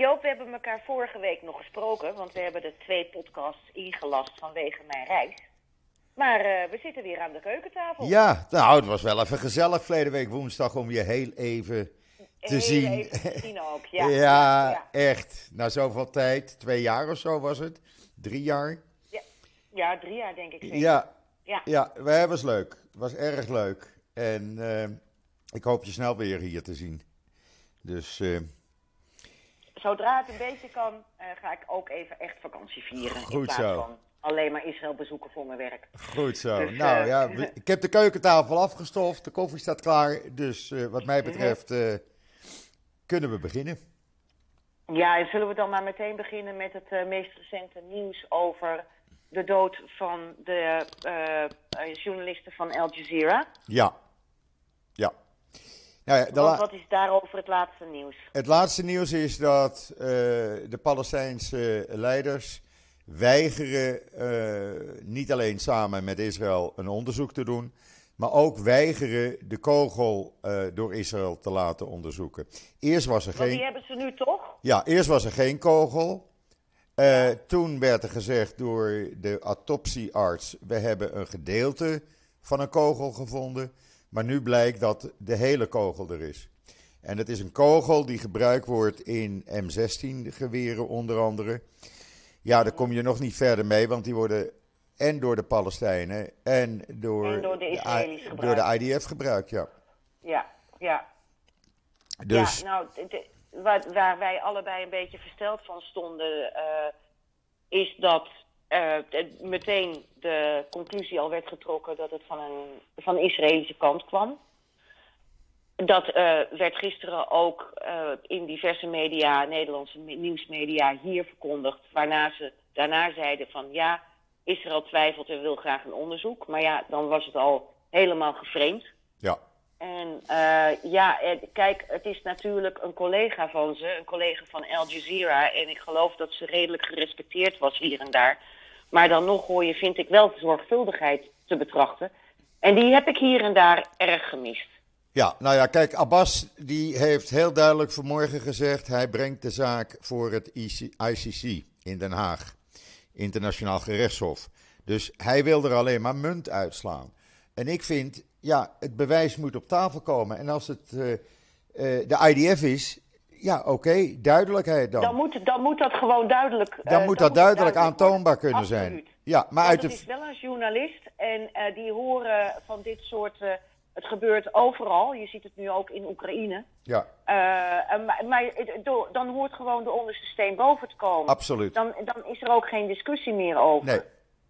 Joop, we hebben elkaar vorige week nog gesproken, want we hebben de twee podcasts ingelast vanwege mijn reis. Maar eh, we zitten weer aan de keukentafel. Ja, nou, het was wel even gezellig verleden week woensdag om je heel even te Heel zien. even te zien ook, ja. Ja, ja. echt. Na zoveel tijd, twee jaar of zo was het. Drie jaar. Ja, drie jaar denk ik zeker. Ja, Ja. ja, het leuk. Het was erg leuk. En eh, ik hoop je snel weer hier te zien. Dus eh, Zodra het een beetje kan, eh, ga ik ook even echt vakantie vieren. in Goed plaats zo. van alleen maar Israël bezoeken voor mijn werk. goed zo. Dus, nou eh, ja, ik heb de keukentafel afgestoft. De koffie staat klaar. Dus eh, wat mij betreft eh, kunnen we beginnen. Ja, en zullen we dan maar meteen beginnen met het meest recente nieuws over de dood van de journalisten van Al Jazeera? Ja. Ja. Nou ja, Want wat is daarover het laatste nieuws? Het laatste nieuws is dat eh, de Palestijnse leiders weigeren eh, niet alleen samen met Israël een onderzoek te doen, maar ook weigeren de kogel eh, door Israël te laten onderzoeken. Eerst was er Want die hebben ze nu toch? ja, eerst was er geen kogel. Toen werd er gezegd door de autopsiearts: we hebben een gedeelte van een kogel gevonden. Maar nu blijkt dat de hele kogel er is. En het is een kogel die gebruikt wordt in M16-geweren onder andere. Ja, daar kom je nog niet verder mee, want die worden en door de Palestijnen en door, En door de Israëli's gebruikt. door de IDF gebruikt. Ja. Ja, ja. Dus Ja, nou, waar, waar wij allebei een beetje versteld van stonden, eh, is dat meteen de conclusie al werd getrokken dat het van een van de Israëlische kant kwam. Dat eh, werd gisteren ook eh, in diverse media, Nederlandse me- nieuwsmedia, hier verkondigd. Waarna ze daarna zeiden van ja, Israël twijfelt en wil graag een onderzoek. Maar ja, dan was het al helemaal geframed. ja, En eh, ja, eh, kijk, het is natuurlijk een collega van ze, een collega van Al Jazeera. En ik geloof dat ze redelijk gerespecteerd was hier en daar. Maar dan nog hoor je, vind ik wel zorgvuldigheid te betrachten. En die heb ik hier en daar erg gemist. Ja, nou ja, kijk, Abbas die heeft heel duidelijk vanmorgen gezegd... hij brengt de zaak voor het IC ICC in Den Haag, Internationaal Gerechtshof. Dus hij wil er alleen maar munt uitslaan. En ik vind, ja, het bewijs moet op tafel komen. En als het eh, eh, de IDF is, ja, oké, duidelijkheid dan. Dan moet, dan moet dat gewoon duidelijk... eh, Dan moet dat duidelijk aantoonbaar kunnen zijn. Ja, maar Want uit het de... is wel een journalist en eh, die horen van dit soort... eh, het gebeurt overal. Je ziet het nu ook in Oekraïne. Ja, Eh, maar maar dan hoort gewoon de onderste steen boven te komen. absoluut. Dan, dan is er ook geen discussie meer over. Nee.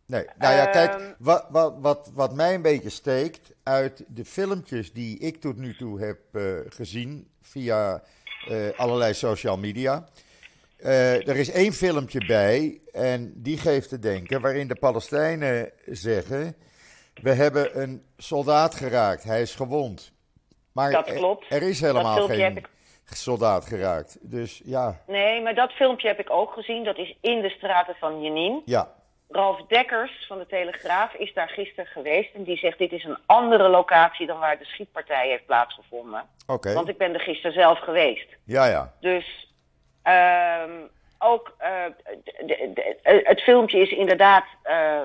Nee, nou ja, kijk, Ehm. wat, wat, wat, wat mij een beetje steekt uit de filmpjes die ik tot nu toe heb eh, gezien via eh, allerlei social media. Eh, er is één filmpje bij en die geeft te denken waarin de Palestijnen zeggen: We hebben een soldaat geraakt, hij is gewond. Maar Dat er- klopt. er is Dat helemaal geen soldaat geraakt. Dus ja, Nee, maar dat filmpje heb ik ook gezien. Dat is in de straten van Jenin. ja, Ralf Dekkers van de Telegraaf is daar gisteren geweest. En die zegt, dit is een andere locatie dan waar de schietpartij heeft plaatsgevonden. oké. Want ik ben er gisteren zelf geweest. Ja, ja. Dus ehm, ook eh, eh, het filmpje is inderdaad eh,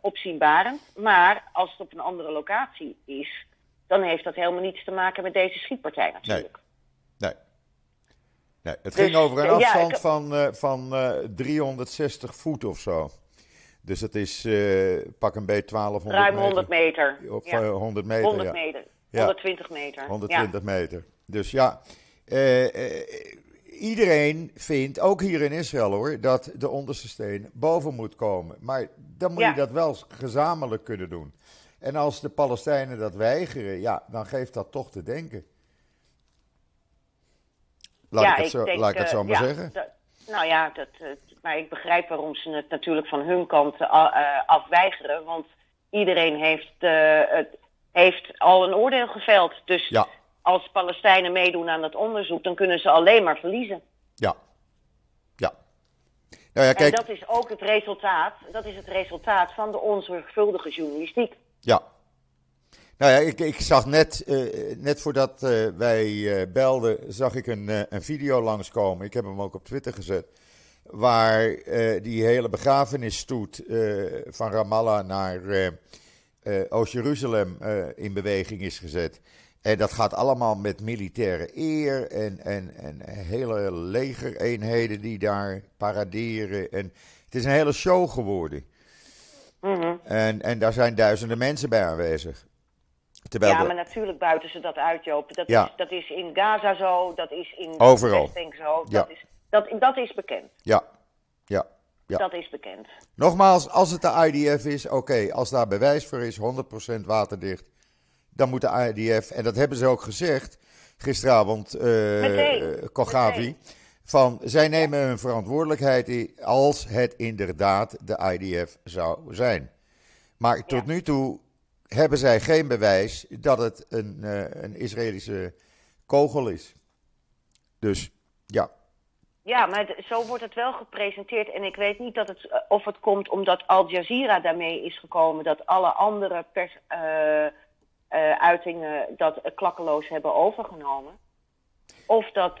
opzienbarend. Maar als het op een andere locatie is, dan heeft dat helemaal niets te maken met deze schietpartij natuurlijk. Nee. nee het Dus, ging over een ja, afstand ik- van, van eh, 360 voet of zo. Dus dat is eh, pak een beetje 1200 Ruim meter. 100 meter. Of Ja. eh, 100 meter, 100 ja. meter. Ja. 120 meter. 120 meter. Dus ja, eh, eh, iedereen vindt, ook hier in Israël hoor, dat de onderste steen boven moet komen. Maar dan moet je dat wel gezamenlijk kunnen doen. En als de Palestijnen dat weigeren, ja, dan geeft dat toch te denken. Laat Ja, ik het ik zo, denk, laat ik het eh, zo maar ja, zeggen. dat- nou ja, dat, eh, maar ik begrijp waarom ze het natuurlijk van hun kant eh, eh, afweigeren. Want iedereen heeft, eh, het, heeft al een oordeel geveld. Dus Ja. als Palestijnen meedoen aan het onderzoek, dan kunnen ze alleen maar verliezen. Ja. Ja. Nou ja, kijk, En dat is ook het resultaat, dat is het resultaat van de onzorgvuldige journalistiek. ja. Nou ja, ik, ik zag net, uh, net voordat uh, wij uh, belden, zag ik een, een video langskomen. Ik heb hem ook op Twitter gezet. Waar die hele begrafenisstoet van Ramallah naar Oost-Jeruzalem in beweging is gezet. En dat gaat allemaal met militaire eer en, en, en hele legereenheden die daar paraderen. En het is een hele show geworden. Mm en, en daar zijn duizenden mensen bij aanwezig. Terwijl ja, de- maar natuurlijk buiten ze dat uit, Joop. Dat, Ja. is, dat is in Gaza zo, dat is in Overal. zo. Ja. Dat, is, dat, dat is bekend. Ja, ja. Ja. Dat is bekend. Nogmaals, als het de IDF is, oké, als daar bewijs voor is, 100% waterdicht, dan moet de IDF, en dat hebben ze ook gezegd gisteravond, eh, Kogavi, van zij nemen hun verantwoordelijkheid als het inderdaad de IDF zou zijn. Maar tot nu toe hebben zij geen bewijs dat het een, eh, een Israëlische kogel is. Dus ja, Ja, maar het- zo wordt het wel gepresenteerd. En ik weet niet dat het, eh, of het komt omdat Al Jazeera daarmee is gekomen. Dat alle andere eh, eh, uitingen dat klakkeloos hebben overgenomen. Of dat,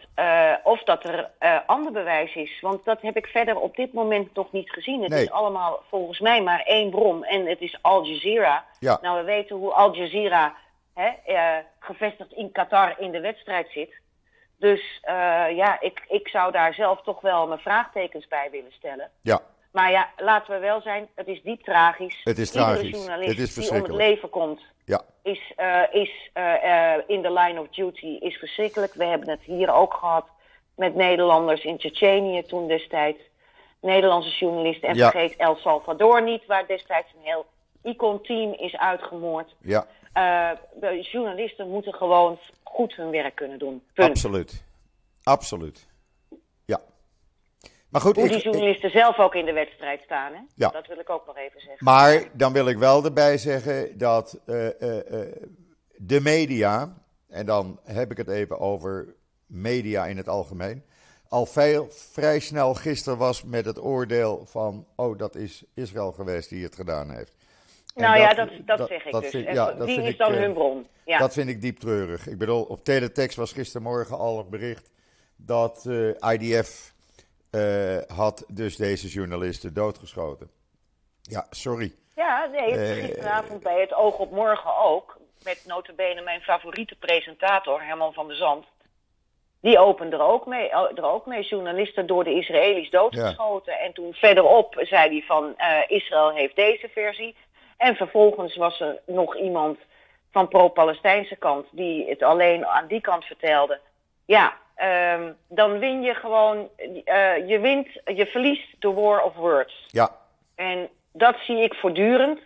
of dat er ander bewijs is. Want dat heb ik verder op dit moment nog niet gezien. Het Nee. is allemaal volgens mij maar één bron. En het is Al Jazeera. Ja. Nou, we weten hoe Al Jazeera, hè, gevestigd in Qatar, in de wedstrijd zit. Dus eh, ja, ik, ik zou daar zelf toch wel mijn vraagtekens bij willen stellen. ja, Maar ja, laten we wel zijn, het is diep tragisch. Het is Iedere tragisch. journalist Het is die om het leven komt, ja, is, eh, is eh, in the line of duty, is verschrikkelijk. We hebben het hier ook gehad met Nederlanders in Tsjetsjenië toen destijds. Nederlandse journalisten. En Ja. vergeet El Salvador niet, waar destijds een heel icon-team is uitgemoord. ja, de journalisten moeten gewoon goed hun werk kunnen doen. Punt. absoluut. Absoluut. Ja. Maar goed, Hoe ik- die ik- journalisten zelf ook in de wedstrijd staan, hè? Ja. Dat wil ik ook nog even zeggen. Maar dan wil ik wel erbij zeggen dat eh, eh, eh, de media, en dan heb ik het even over media in het algemeen, al veel, vrij snel gisteren was met het oordeel van, oh dat is Israël geweest die het gedaan heeft. Nou ja, dat, dat, zeg ik dus. vind- ja, die is ik, dan eh, hun bron. Ja. Dat vind ik diep treurig. Ik bedoel, op teletext was gistermorgen al het bericht dat eh, IDF eh, had dus deze journalisten doodgeschoten. Ja, sorry. Ja, nee, Eh, gisteravond bij het Oog op Morgen ook. Met notabene mijn favoriete presentator, Herman van der Zand. Die opende er ook mee, er ook mee. Journalisten door de Israëli's doodgeschoten. En toen verderop zei hij van Israël heeft deze versie. En vervolgens was er nog iemand van pro-Palestijnse kant die het alleen aan die kant vertelde. Ja, ehm, dan win je gewoon, eh, je wint, je verliest de war of words. Ja, En dat zie ik voortdurend.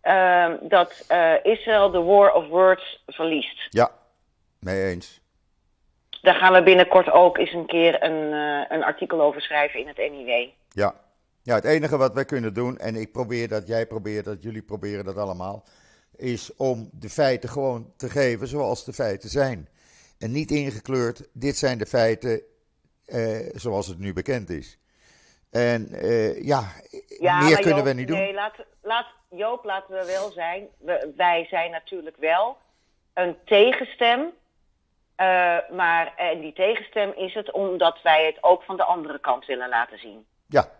ehm, dat eh, Israël de war of words verliest. ja, mee eens. Daar gaan we binnenkort ook eens een keer een, eh, een artikel over schrijven in het NIW. Ja. Ja, het enige wat wij kunnen doen, en ik probeer dat, jij probeert dat, jullie proberen dat allemaal, is om de feiten gewoon te geven zoals de feiten zijn. En niet ingekleurd, dit zijn de feiten eh, zoals het nu bekend is. En eh, ja, Ja, meer kunnen Joop, we niet doen. Nee, laat, laat, Joop, laten we wel zijn. We, wij zijn natuurlijk wel een tegenstem. eh, maar en die tegenstem is het omdat wij het ook van de andere kant willen laten zien. Ja,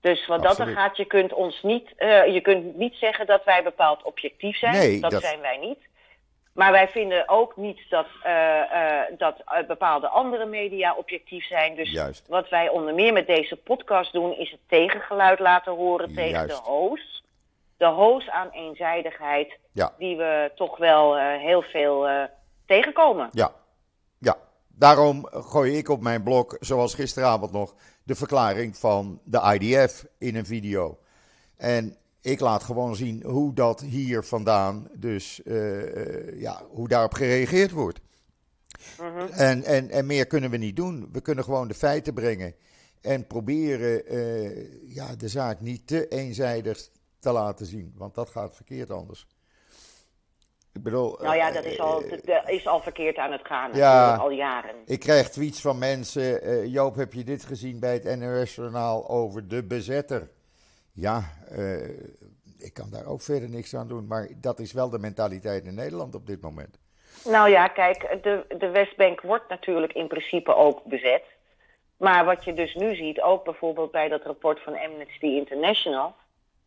Dus wat dat er gaat, je kunt ons niet, eh, je kunt niet zeggen dat wij bepaald objectief zijn. Nee, dat, dat- zijn wij niet. Maar wij vinden ook niet dat, eh, eh, dat bepaalde andere media objectief zijn. Dus Juist. wat wij onder meer met deze podcast doen, is het tegengeluid laten horen tegen de hoos. De hoos aan eenzijdigheid, ja, die we toch wel heel veel tegenkomen. ja. Daarom gooi ik op mijn blog, zoals gisteravond nog, de verklaring van de IDF in een video. En ik laat gewoon zien hoe dat hier vandaan, dus eh, eh, ja, hoe daarop gereageerd wordt. en, en, en meer kunnen we niet doen. We kunnen gewoon de feiten brengen en proberen eh, ja, de zaak niet te eenzijdig te laten zien, want dat gaat verkeerd anders. Ik bedoel, Nou ja, eh, dat is al, dat is al verkeerd aan het gaan, Ja. al jaren. ik krijg tweets van mensen. eh, Joop, heb je dit gezien bij het NOS-journaal over de bezetter? Ja, eh, ik kan daar ook verder niks aan doen. Maar dat is wel de mentaliteit in Nederland op dit moment. Nou ja, kijk, de, de Westbank wordt natuurlijk in principe ook bezet. Maar wat je dus nu ziet, ook bijvoorbeeld bij dat rapport van Amnesty International,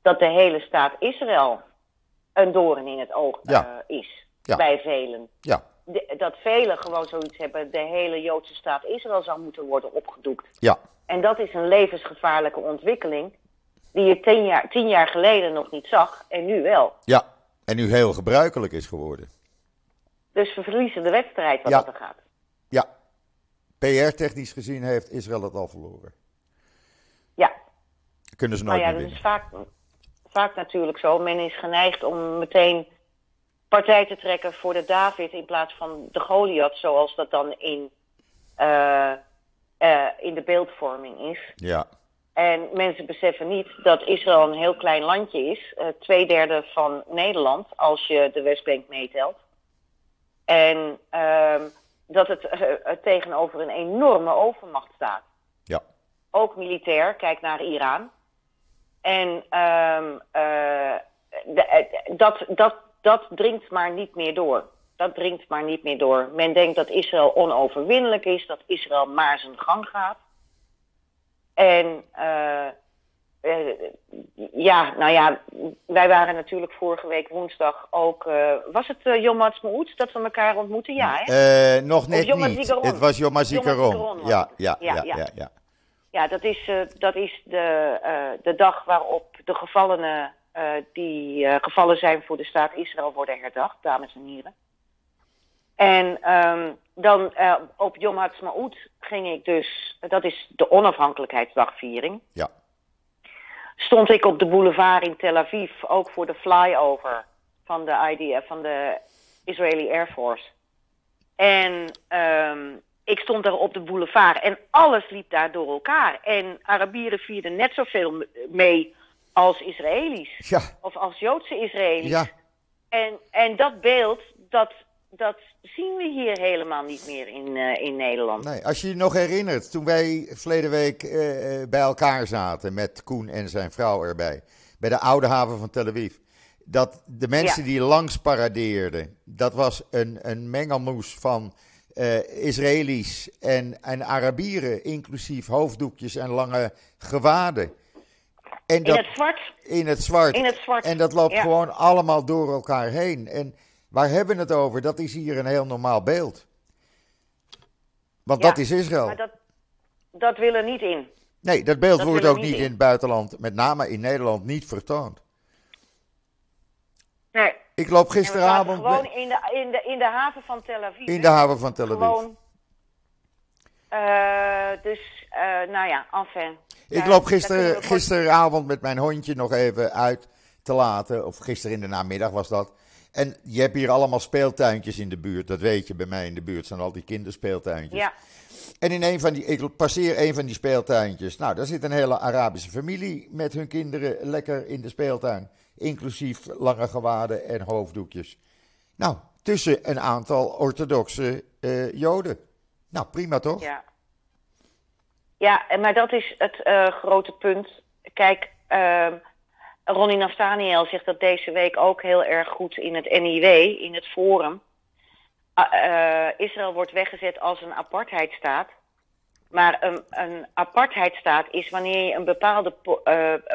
dat de hele staat Israël een doorn in het oog Ja. eh, is Ja. bij velen. Ja, De- dat velen gewoon zoiets hebben, de hele Joodse staat Israël zou moeten worden opgedoekt. ja, En dat is een levensgevaarlijke ontwikkeling die je tien jaar, tien jaar geleden nog niet zag en nu wel. ja. En nu heel gebruikelijk is geworden. Dus we verliezen de wedstrijd wat Ja. dat er gaat. Ja, PR-technisch gezien heeft Israël het al verloren. Ja, Kunnen ze nou nooit ja, meer dat is vaak, vaak natuurlijk zo. Men is geneigd om meteen partij te trekken voor de David in plaats van de Goliath, zoals dat dan in, eh, eh, in de beeldvorming is. Ja, En mensen beseffen niet dat Israël een heel klein landje is. eh twee derde van Nederland, als je de Westbank meetelt. En ehm, dat het tegenover een enorme overmacht staat. ja, Ook militair, kijk naar Iran. En ehm, eh, de- eh, dat, dat, dat dringt maar niet meer door. Dat dringt maar niet meer door. Men denkt dat Israël onoverwinnelijk is, dat Israël maar zijn gang gaat. En eh, ja, nou ja, wij waren natuurlijk vorige week woensdag ook. was het uh, Yom Ha'atzmaut dat we elkaar ontmoeten? Ja, hè? Nog net niet. Het was Yom HaZikaron. Ja, ja, Ja, ja, ja. Ja. Dat is, eh, dat is de, eh, de dag waarop de gevallenen eh, die gevallen zijn voor de staat Israël worden herdacht, dames en heren. En ehm, dan op Yom Ha'atzmaut ging ik dus, dat is de onafhankelijkheidsdagviering, Ja, stond ik op de boulevard in Tel Aviv, ook voor de flyover van de IDF, van de Israeli Air Force. En ehm, ik stond daar op de boulevard en alles liep daar door elkaar. En Arabieren vierden net zoveel mee als Israëli's. ja, Of als Joodse Israëli's. ja. En, en dat beeld, dat, dat zien we hier helemaal niet meer in, eh, in Nederland. Nee, als je je nog herinnert, toen wij verleden week eh, eh, bij elkaar zaten met Koen en zijn vrouw erbij, bij de oude haven van Tel Aviv, dat de mensen Ja. die langs paradeerden, dat was een, een mengelmoes van eh, Israëli's en, en Arabieren, inclusief hoofddoekjes en lange gewaden. En In dat, het zwart, in het zwart. in het zwart. En dat loopt Ja. gewoon allemaal door elkaar heen. En waar hebben we het over? Dat is hier een heel normaal beeld. Want Ja, dat is Israël. Maar dat, dat wil er niet in. Nee, dat beeld dat wordt ook niet niet in. in het buitenland, met name in Nederland, niet vertoond. Nee. Ik loop gisteravond gewoon in de, in, de, in de haven van Tel Aviv. in de haven van Tel Aviv. Gewoon. Eh, dus, eh, nou ja, enfin. Ik loop gister, gisteravond met mijn hondje nog even uit te laten. Of gisteren in de namiddag was dat. En je hebt hier allemaal speeltuintjes in de buurt. Dat weet je, bij mij in de buurt zijn al die kinderspeeltuintjes. Ja, En in een van die, ik passeer een van die speeltuintjes. Nou, daar zit een hele Arabische familie met hun kinderen lekker in de speeltuin. Inclusief lange gewaden en hoofddoekjes. Nou, tussen een aantal orthodoxe eh, Joden. Nou, prima toch? ja. Ja, maar dat is het eh, grote punt. Kijk, ehm Ronnie Naftaniel zegt dat deze week ook heel erg goed in het NIW, in het Forum. Ah, eh, Israël wordt weggezet als een apartheidstaat. Maar een, een apartheidstaat is wanneer je een bepaalde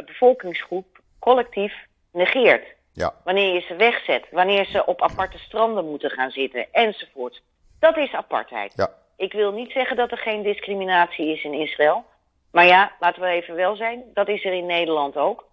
bevolkingsgroep collectief negeert. Ja, Wanneer je ze wegzet, wanneer ze op aparte stranden moeten gaan zitten, enzovoort. Dat is apartheid. ja, Ik wil niet zeggen dat er geen discriminatie is in Israël. Maar ja, laten we even wel zijn, dat is er in Nederland ook.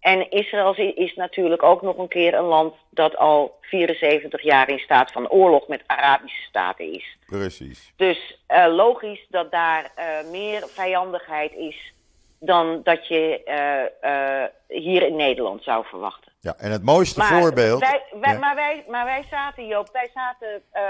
En Israël is- natuurlijk ook nog een keer een land dat al 74 jaar in staat van oorlog met Arabische staten is. precies. Dus eh, logisch dat daar eh, meer vijandigheid is dan dat je eh, eh, hier in Nederland zou verwachten. Ja, en het mooiste Maar voorbeeld. Wij, wij, Ja. maar, wij, maar wij zaten, Joop, wij zaten eh,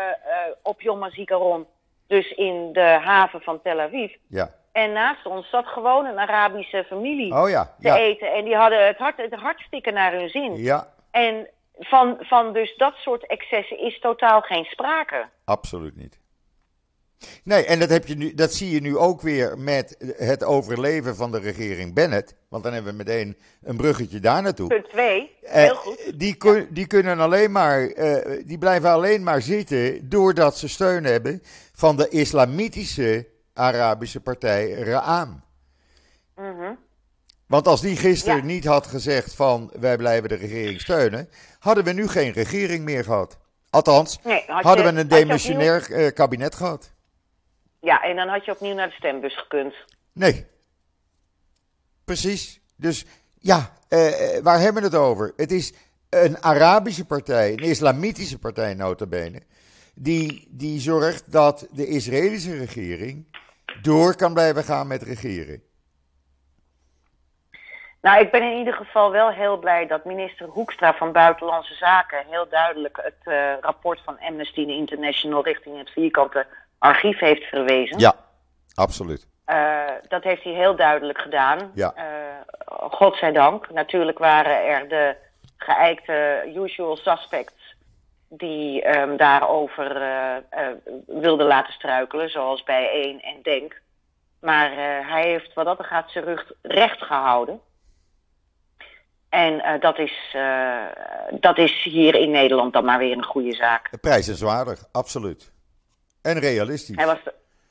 op Yom HaZikaron, dus in de haven van Tel Aviv. Ja. En naast ons zat gewoon een Arabische familie Oh ja, te ja. eten. En die hadden het, hart, het hartstikke naar hun zin. Ja, En van, van dus dat soort excessen is totaal geen sprake. absoluut niet. Nee, en dat, heb je nu, dat zie je nu ook weer met het overleven van de regering Bennett. Want dan hebben we meteen een bruggetje daar naartoe. Punt 2, heel goed. Uh, die, kun, die, kunnen alleen maar, uh, die blijven alleen maar zitten doordat ze steun hebben van de islamitische Arabische partij Ra'am. Mm -hmm. Want als die gisteren ja. niet had gezegd van wij blijven de regering steunen, hadden we nu geen regering meer gehad. Althans, nee, had hadden je, we een demissionair opnieuw... kabinet gehad. Ja, en dan had je opnieuw naar de stembus gekund. Nee. Precies. Dus ja, uh, waar hebben we het over? Het is een Arabische partij, een islamitische partij notabene, die, die zorgt dat de Israëlische regering door kan blijven gaan met regeren. Nou, ik ben in ieder geval wel heel blij dat minister Hoekstra van Buitenlandse Zaken heel duidelijk het uh, rapport van Amnesty International richting het vierkante archief heeft verwezen. Ja, absoluut. Uh, dat heeft hij heel duidelijk gedaan. Ja. Uh, godzijdank. Natuurlijk waren er de geëikte usual suspects die um, daarover wilden laten struikelen, zoals bij 1 en Denk. Maar hij heeft wat dat gaat zijn rug recht gehouden. En uh, dat, is, uh, dat is hier in Nederland dan maar weer een goede zaak. Prijzenswaardig, absoluut. En realistisch. Hij was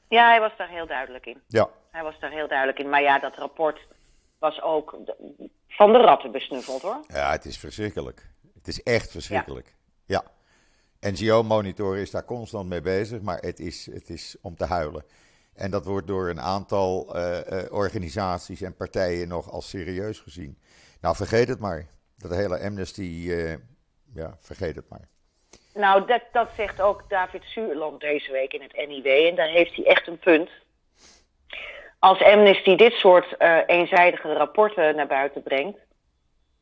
ja, hij was daar heel duidelijk in. Ja. Hij was daar heel duidelijk in. Maar ja, dat rapport was ook van de ratten besnuffeld hoor. Ja, het is verschrikkelijk. Het is echt verschrikkelijk. Ja. ja. NGO-monitor is daar constant mee bezig, maar het is, het is om te huilen. En dat wordt door een aantal uh, organisaties en partijen nog als serieus gezien. Nou, vergeet het maar. Dat hele amnesty, uh, ja, vergeet het maar. Nou, dat, dat zegt ook David Zuurland deze week in het NIW. En daar heeft hij echt een punt. Als Amnesty dit soort uh, eenzijdige rapporten naar buiten brengt,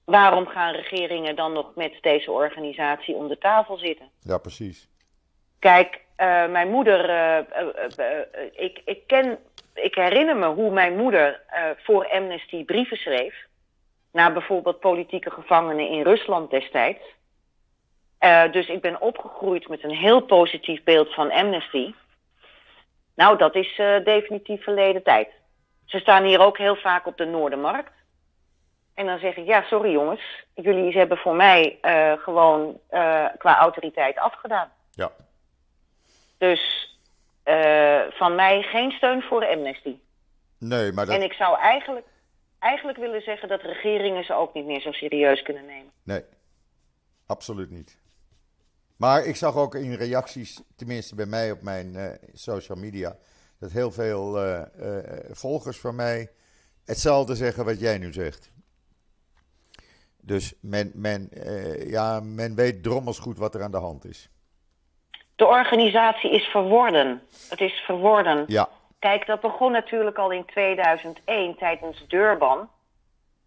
waarom gaan regeringen dan nog met deze organisatie om de tafel zitten? Ja, precies. Kijk, uh, mijn moeder, ik, ik, ken, ik herinner me hoe mijn moeder voor Amnesty brieven schreef naar bijvoorbeeld politieke gevangenen in Rusland destijds. Uh, dus ik ben opgegroeid met een heel positief beeld van Amnesty. Nou, dat is uh, definitief verleden tijd. Ze staan hier ook heel vaak op de Noordermarkt. En dan zeg ik, ja, sorry jongens, jullie hebben voor mij uh, gewoon qua autoriteit afgedaan. Ja. Dus van mij geen steun voor Amnesty. Nee, maar dat... En ik zou eigenlijk eigenlijk willen zeggen dat regeringen ze ook niet meer zo serieus kunnen nemen. Nee, absoluut niet. Maar ik zag ook in reacties, tenminste bij mij op mijn uh, social media, dat heel veel uh, uh, volgers van mij hetzelfde zeggen wat jij nu zegt. Dus men, men, ja, men weet drommels goed wat er aan de hand is. De organisatie is verworden. Het is verworden. Ja. Kijk, dat begon natuurlijk al in 2001 tijdens Durban,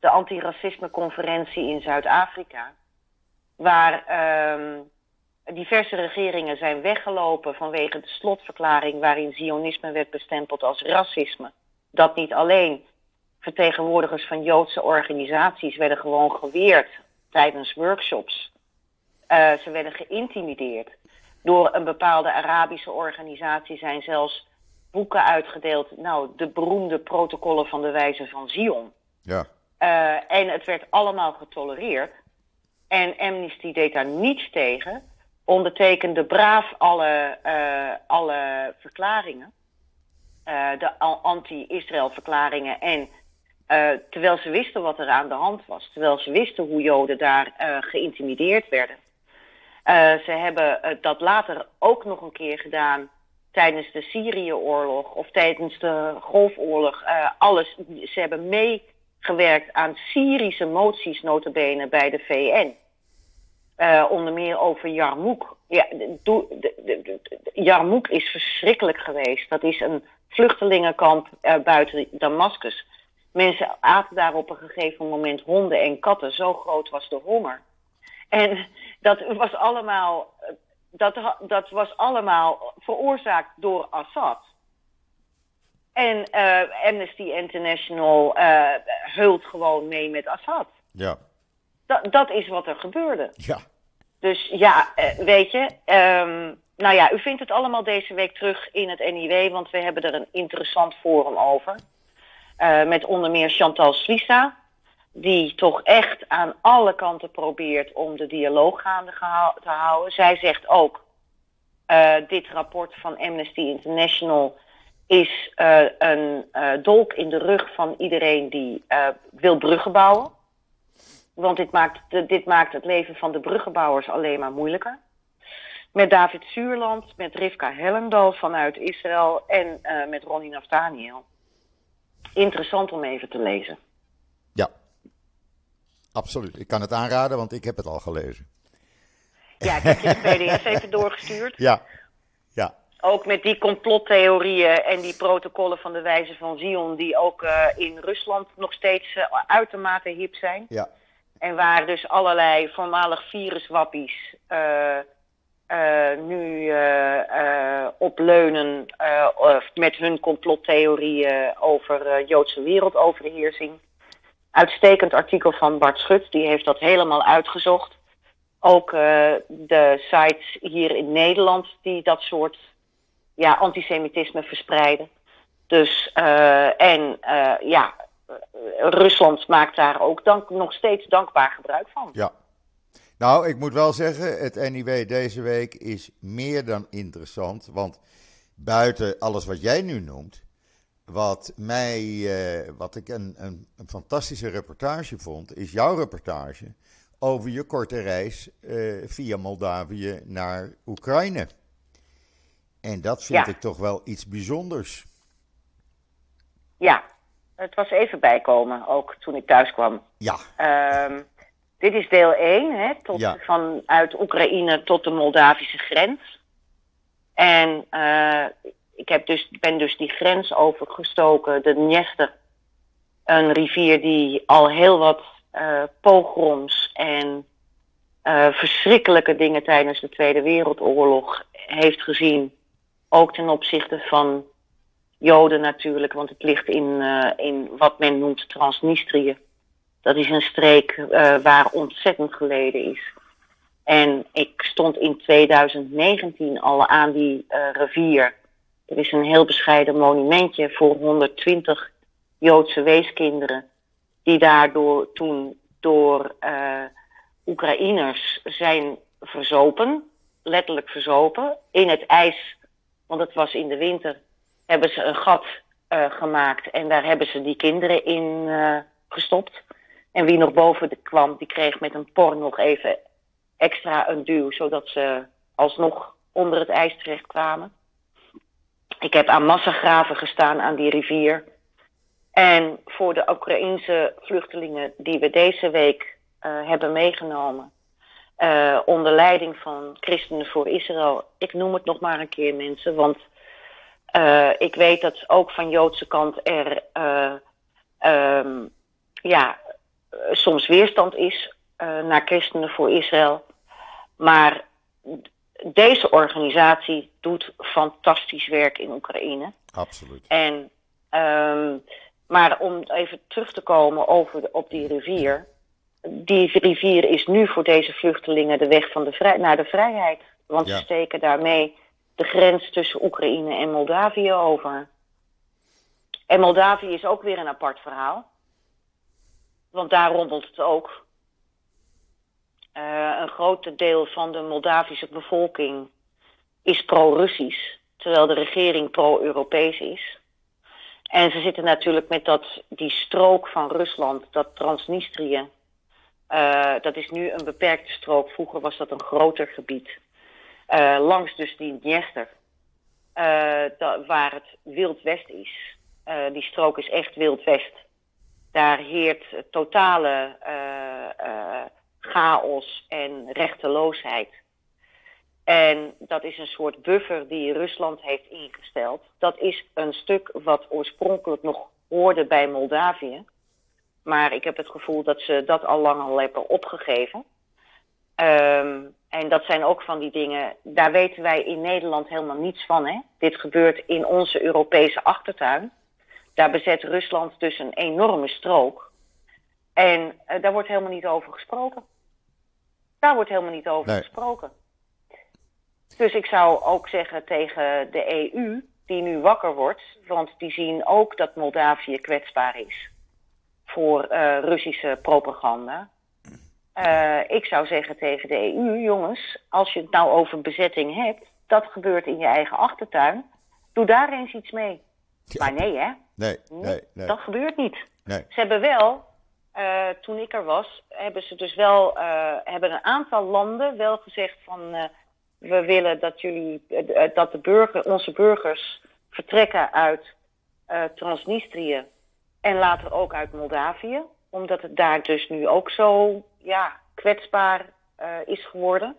de antiracismeconferentie in Zuid-Afrika, waar um, diverse regeringen zijn weggelopen vanwege de slotverklaring waarin Zionisme werd bestempeld als racisme. Dat niet alleen vertegenwoordigers van Joodse organisaties werden gewoon geweerd tijdens workshops. Uh, ze werden geïntimideerd. Door een bepaalde Arabische organisatie zijn zelfs boeken uitgedeeld. Nou, de beroemde protocollen van de wijze van Zion. Ja. Uh, en het werd allemaal getolereerd. En Amnesty deed daar niets tegen. Ondertekende braaf alle, uh, alle verklaringen. Uh, de anti-Israël verklaringen. En terwijl ze wisten wat er aan de hand was. Terwijl ze wisten hoe Joden daar geïntimideerd werden. ze hebben dat later ook nog een keer gedaan tijdens de Syrië-oorlog of tijdens de Golfoorlog. Alles. Ze hebben meegewerkt aan Syrische moties, notabene, bij de VN. Uh, onder meer over Jarmouk. Ja, Jarmouk is verschrikkelijk geweest. Dat is een vluchtelingenkamp uh, buiten Damascus. Mensen aten daar op een gegeven moment honden en katten. Zo groot was de honger. En dat was allemaal dat, dat was allemaal veroorzaakt door Assad. En Amnesty International heult gewoon mee met Assad. Ja. Dat, dat is wat er gebeurde. Ja. Dus ja, uh, weet je, um, nou ja, u vindt het allemaal deze week terug in het NIW, want we hebben er een interessant forum over. Uh, met onder meer Chantal Suissa, die toch echt aan alle kanten probeert om de dialoog gaande te houden. Zij zegt ook, uh, dit rapport van Amnesty International is uh, een dolk in de rug van iedereen die wil bruggen bouwen. Want dit maakt, dit maakt het leven van de bruggenbouwers alleen maar moeilijker. Met David Zuurland, met Rivka Hellendal vanuit Israël en uh, met Ronnie Naftaniel. Interessant om even te lezen. Ja, absoluut. Ik kan het aanraden, want ik heb het al gelezen. Ja, ik heb je de pdf even doorgestuurd. Ja, ja. Ook met die complottheorieën en die protocollen van de wijze van Zion... die ook uh, in Rusland nog steeds uh, uitermate hip zijn. Ja. En waar dus allerlei voormalig viruswappies uh, uh, nu uh, opleunen met hun complottheorieën over Joodse wereldoverheersing. Uitstekend artikel van Bart Schut, die heeft dat helemaal uitgezocht. Ook de sites hier in Nederland die dat soort ja, antisemitisme verspreiden. Dus, en ja, Rusland maakt daar ook dank, nog steeds dankbaar gebruik van. Ja. Nou, ik moet wel zeggen, het NIW deze week is meer dan interessant. Want buiten alles wat jij nu noemt, wat, mij, uh, wat ik een, een, een, fantastische reportage vond, is jouw reportage over je korte reis uh, via Moldavië naar Oekraïne. En dat vind ja. ik toch wel iets bijzonders. Ja, het was even bijkomen, ook toen ik thuis kwam. Ja. Um, dit is deel 1, hè, tot, ja. vanuit Oekraïne tot de Moldavische grens. En uh, ik heb dus, ben dus die grens overgestoken, de Dniester. Een rivier die al heel wat uh, pogroms en uh, verschrikkelijke dingen tijdens de Tweede Wereldoorlog heeft gezien. Ook ten opzichte van Joden natuurlijk, want het ligt in, in wat men noemt Transnistrië. Dat is een streek uh, waar ontzettend geleden is. En ik stond in 2019 al aan die uh, rivier. Er is een heel bescheiden monumentje voor 120 Joodse weeskinderen. Die daardoor toen door Oekraïners zijn verzopen. Letterlijk verzopen. In het ijs, want het was in de winter, hebben ze een gat gemaakt. En daar hebben ze die kinderen in gestopt. En wie nog boven de kwam, die kreeg met een por nog even extra een duw, zodat ze alsnog onder het ijs terecht kwamen. Ik heb aan massagraven gestaan aan die rivier. En voor de Oekraïense vluchtelingen die we deze week uh, hebben meegenomen, onder leiding van Christenen voor Israël, ik noem het nog maar een keer mensen, want uh, ik weet dat ook van Joodse kant er um, ja, uh, soms weerstand is uh, naar christenen voor Israël. Maar deze organisatie doet fantastisch werk in Oekraïne. Absoluut. En, um, maar om even terug te komen over de, op die rivier. Die rivier is nu voor deze vluchtelingen de weg van de vrij, naar de vrijheid. Want ja. ze steken daarmee de grens tussen Oekraïne en Moldavië over. En Moldavië is ook weer een apart verhaal. Want daar rommelt het ook. Uh, een groot deel van de Moldavische bevolking is pro-Russisch, terwijl de regering pro-Europees is. En ze zitten natuurlijk met dat, die strook van Rusland, dat Transnistrië. Uh, dat is nu een beperkte strook. Vroeger was dat een groter gebied. Uh, langs dus die Dniester. waar het Wild West is. die strook is echt Wild West. Daar heert totale chaos en rechteloosheid. En dat is een soort buffer die Rusland heeft ingesteld. Dat is een stuk wat oorspronkelijk nog hoorde bij Moldavië. Maar ik heb het gevoel dat ze dat al lang al hebben opgegeven. Um, en dat zijn ook van die dingen, daar weten wij in Nederland helemaal niets van. Hè? Dit gebeurt in onze Europese achtertuin. Daar bezet Rusland dus een enorme strook. En uh, daar wordt helemaal niet over gesproken. Daar wordt helemaal niet over nee. gesproken. Dus ik zou ook zeggen tegen de EU, die nu wakker wordt, want die zien ook dat Moldavië kwetsbaar is voor uh, Russische propaganda. Uh, ik zou zeggen tegen de EU, jongens, als je het nou over bezetting hebt, dat gebeurt in je eigen achtertuin. Doe daar eens iets mee. Ja. Maar nee, hè? Nee, nee, nee. Dat gebeurt niet. Nee. Ze hebben wel, uh, toen ik er was, hebben ze dus wel, uh, hebben een aantal landen wel gezegd van, we willen dat jullie, dat de burger, onze burgers vertrekken uit Transnistrië en later ook uit Moldavië, omdat het daar dus nu ook zo, ja, kwetsbaar is geworden.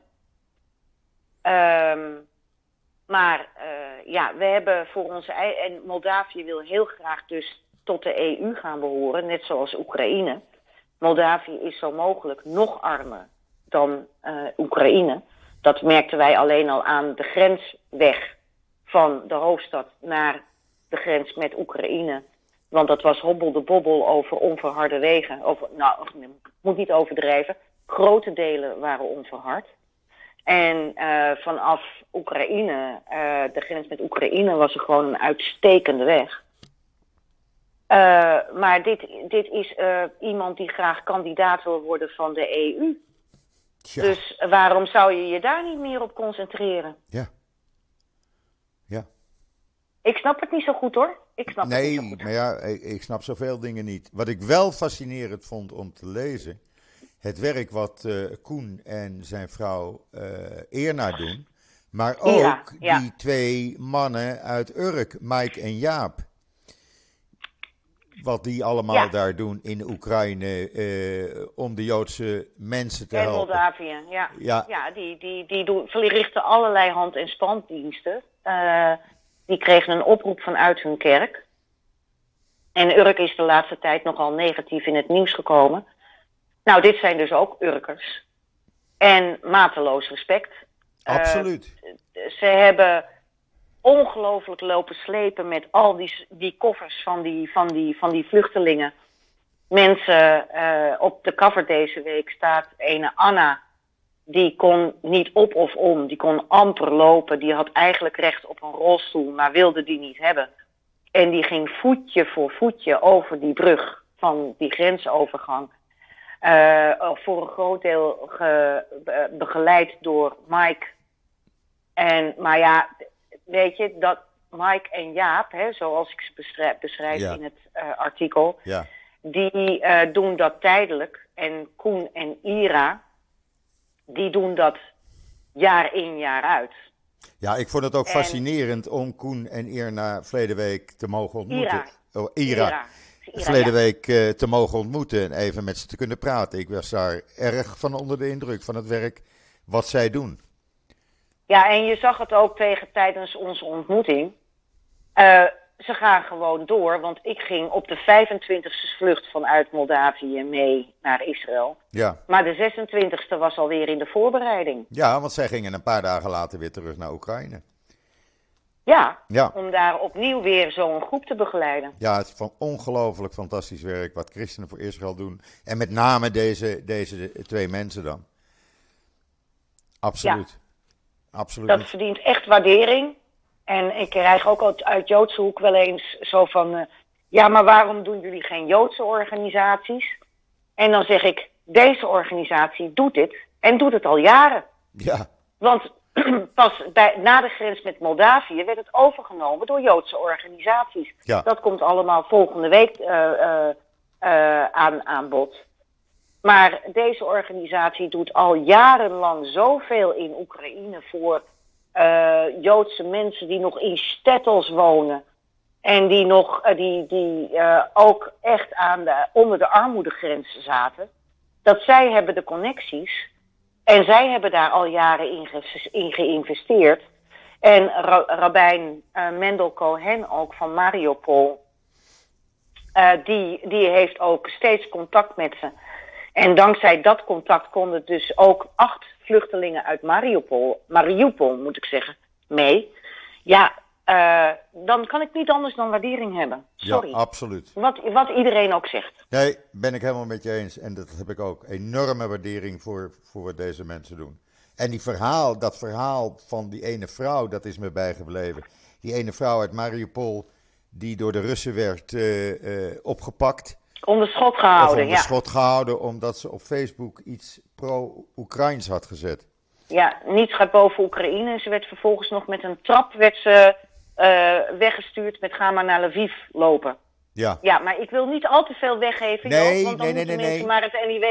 Um, maar uh, ja, we hebben voor onze. En Moldavië wil heel graag dus tot de EU gaan behoren, net zoals Oekraïne. Moldavië is zo mogelijk nog armer dan uh, Oekraïne. Dat merkten wij alleen al aan de grensweg van de hoofdstad naar de grens met Oekraïne. Want dat was hobbel de bobbel over onverharde wegen. Over, nou, ik moet niet overdrijven. Grote delen waren onverhard. En uh, vanaf Oekraïne, uh, de grens met Oekraïne, was er gewoon een uitstekende weg. Uh, maar dit, dit is iemand die graag kandidaat wil worden van de EU. Ja. Dus waarom zou je je daar niet meer op concentreren? Ja. Ja. Ik snap het niet zo goed hoor. Ik snap nee, het niet maar ja, ik, ik snap zoveel dingen niet. Wat ik wel fascinerend vond om te lezen het werk wat uh, Koen en zijn vrouw uh, Eerna doen. Maar ook ja, ja. die twee mannen uit Urk, Mike en Jaap. Wat die allemaal Ja. daar doen in Oekraïne eh, om de Joodse mensen te En helpen. Moldavië, ja. Ja. Ja, die, die, die doen, verrichten allerlei hand- en standdiensten. Eh, die kregen een oproep vanuit hun kerk. En Urk is de laatste tijd nogal negatief in het nieuws gekomen. Nou, dit zijn dus ook Urkers. En mateloos respect. Eh, Absoluut. ze hebben ongelooflijk lopen slepen met al die, die koffers van die, van, die, van die vluchtelingen. Mensen, eh, op de cover deze week staat ene Anna. Die kon niet op of om, die kon amper lopen. Die had eigenlijk recht op een rolstoel, maar wilde die niet hebben. En die ging voetje voor voetje over die brug van die grensovergang. Uh, voor een groot deel ge, be, begeleid door Mike. En, maar ja, weet je, dat Mike en Jaap, hè, zoals ik ze beschrijf, beschrijf Ja. in het uh, artikel, Ja. die uh, doen dat tijdelijk. En Koen en Ira, die doen dat jaar in, jaar uit. ja, ik vond het ook En- fascinerend om Koen en Irna verleden week te mogen ontmoeten. Ira. Oh, Ira. Ira, verleden ja. week eh, te mogen ontmoeten en even met ze te kunnen praten. Ik was daar erg van onder de indruk van het werk wat zij doen. Ja, en je zag het ook tegen tijdens onze ontmoeting. Uh, ze gaan gewoon door, want ik ging op de 25e vlucht vanuit Moldavië mee naar Israël. Ja. Maar de 26e was alweer in de voorbereiding. ja, want zij gingen een paar dagen later weer terug naar Oekraïne. Ja, Ja, om daar opnieuw weer zo'n groep te begeleiden. ja het is van ongelooflijk fantastisch werk wat christenen voor Israël doen. En met name deze, deze twee mensen dan. Absoluut. Absoluut. Dat verdient echt waardering. En ik krijg ook uit, uit Joodse hoek wel eens zo van... Uh, ja, maar waarom doen jullie geen Joodse organisaties? En dan zeg ik, deze organisatie doet dit en doet het al jaren. Ja, Want pas bij, na de grens met Moldavië werd het overgenomen door Joodse organisaties. Ja. Dat komt allemaal volgende week uh, uh, uh, aan, aan bod. Maar deze organisatie doet al jarenlang zoveel in Oekraïne voor uh, Joodse mensen die nog in stettels wonen. En die nog uh, die, die uh, ook echt aan de, onder de armoedegrens zaten. Dat zij hebben de connecties. En zij hebben daar al jaren in, ge geïnvesteerd. En ra Rabijn uh, Mendel Cohen ook van Mariupol. Die, die heeft ook steeds contact met ze. En dankzij dat contact konden dus ook acht vluchtelingen uit Mariupol, Mariupol moet ik zeggen, mee. Ja, uh, dan kan ik niet anders dan waardering hebben. Sorry. ja absoluut. Wat, wat iedereen ook zegt. Nee, ben ik helemaal met je eens. En dat heb ik ook. Enorme waardering voor, voor wat deze mensen doen. En die verhaal, dat verhaal van die ene vrouw, dat is me bijgebleven. Die ene vrouw uit Mariupol, die door de Russen werd uh, uh, opgepakt. Onder schot gehouden, of onder ja. schot gehouden, omdat ze op Facebook iets pro-Oekraïns had gezet. Ja, niets gaat boven Oekraïne. Ze werd vervolgens nog met een trap werd ze, uh, weggestuurd met ga maar naar Lviv lopen. Ja. ja, maar ik wil niet al te veel weggeven, nee, want dan nee, nee, moeten nee, mensen nee. maar het NIW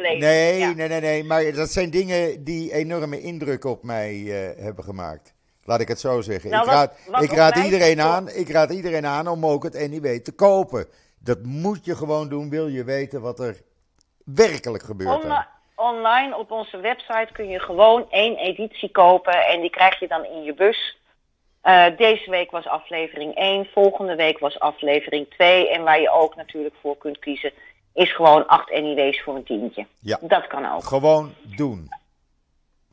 lezen. Nee, ja. nee, nee, nee, maar dat zijn dingen die enorme indruk op mij uh, hebben gemaakt. Laat ik het zo zeggen. Nou, ik raad, wat, ik, raad iedereen aan, ik raad iedereen aan om ook het NIW te kopen. Dat moet je gewoon doen, wil je weten wat er werkelijk gebeurt. Online op onze website kun je gewoon één editie kopen en die krijg je dan in je bus. Uh, deze week was aflevering 1, volgende week was aflevering 2. En waar je ook natuurlijk voor kunt kiezen, is gewoon 8 NIW's voor een tientje. Ja. Dat kan ook. Gewoon doen.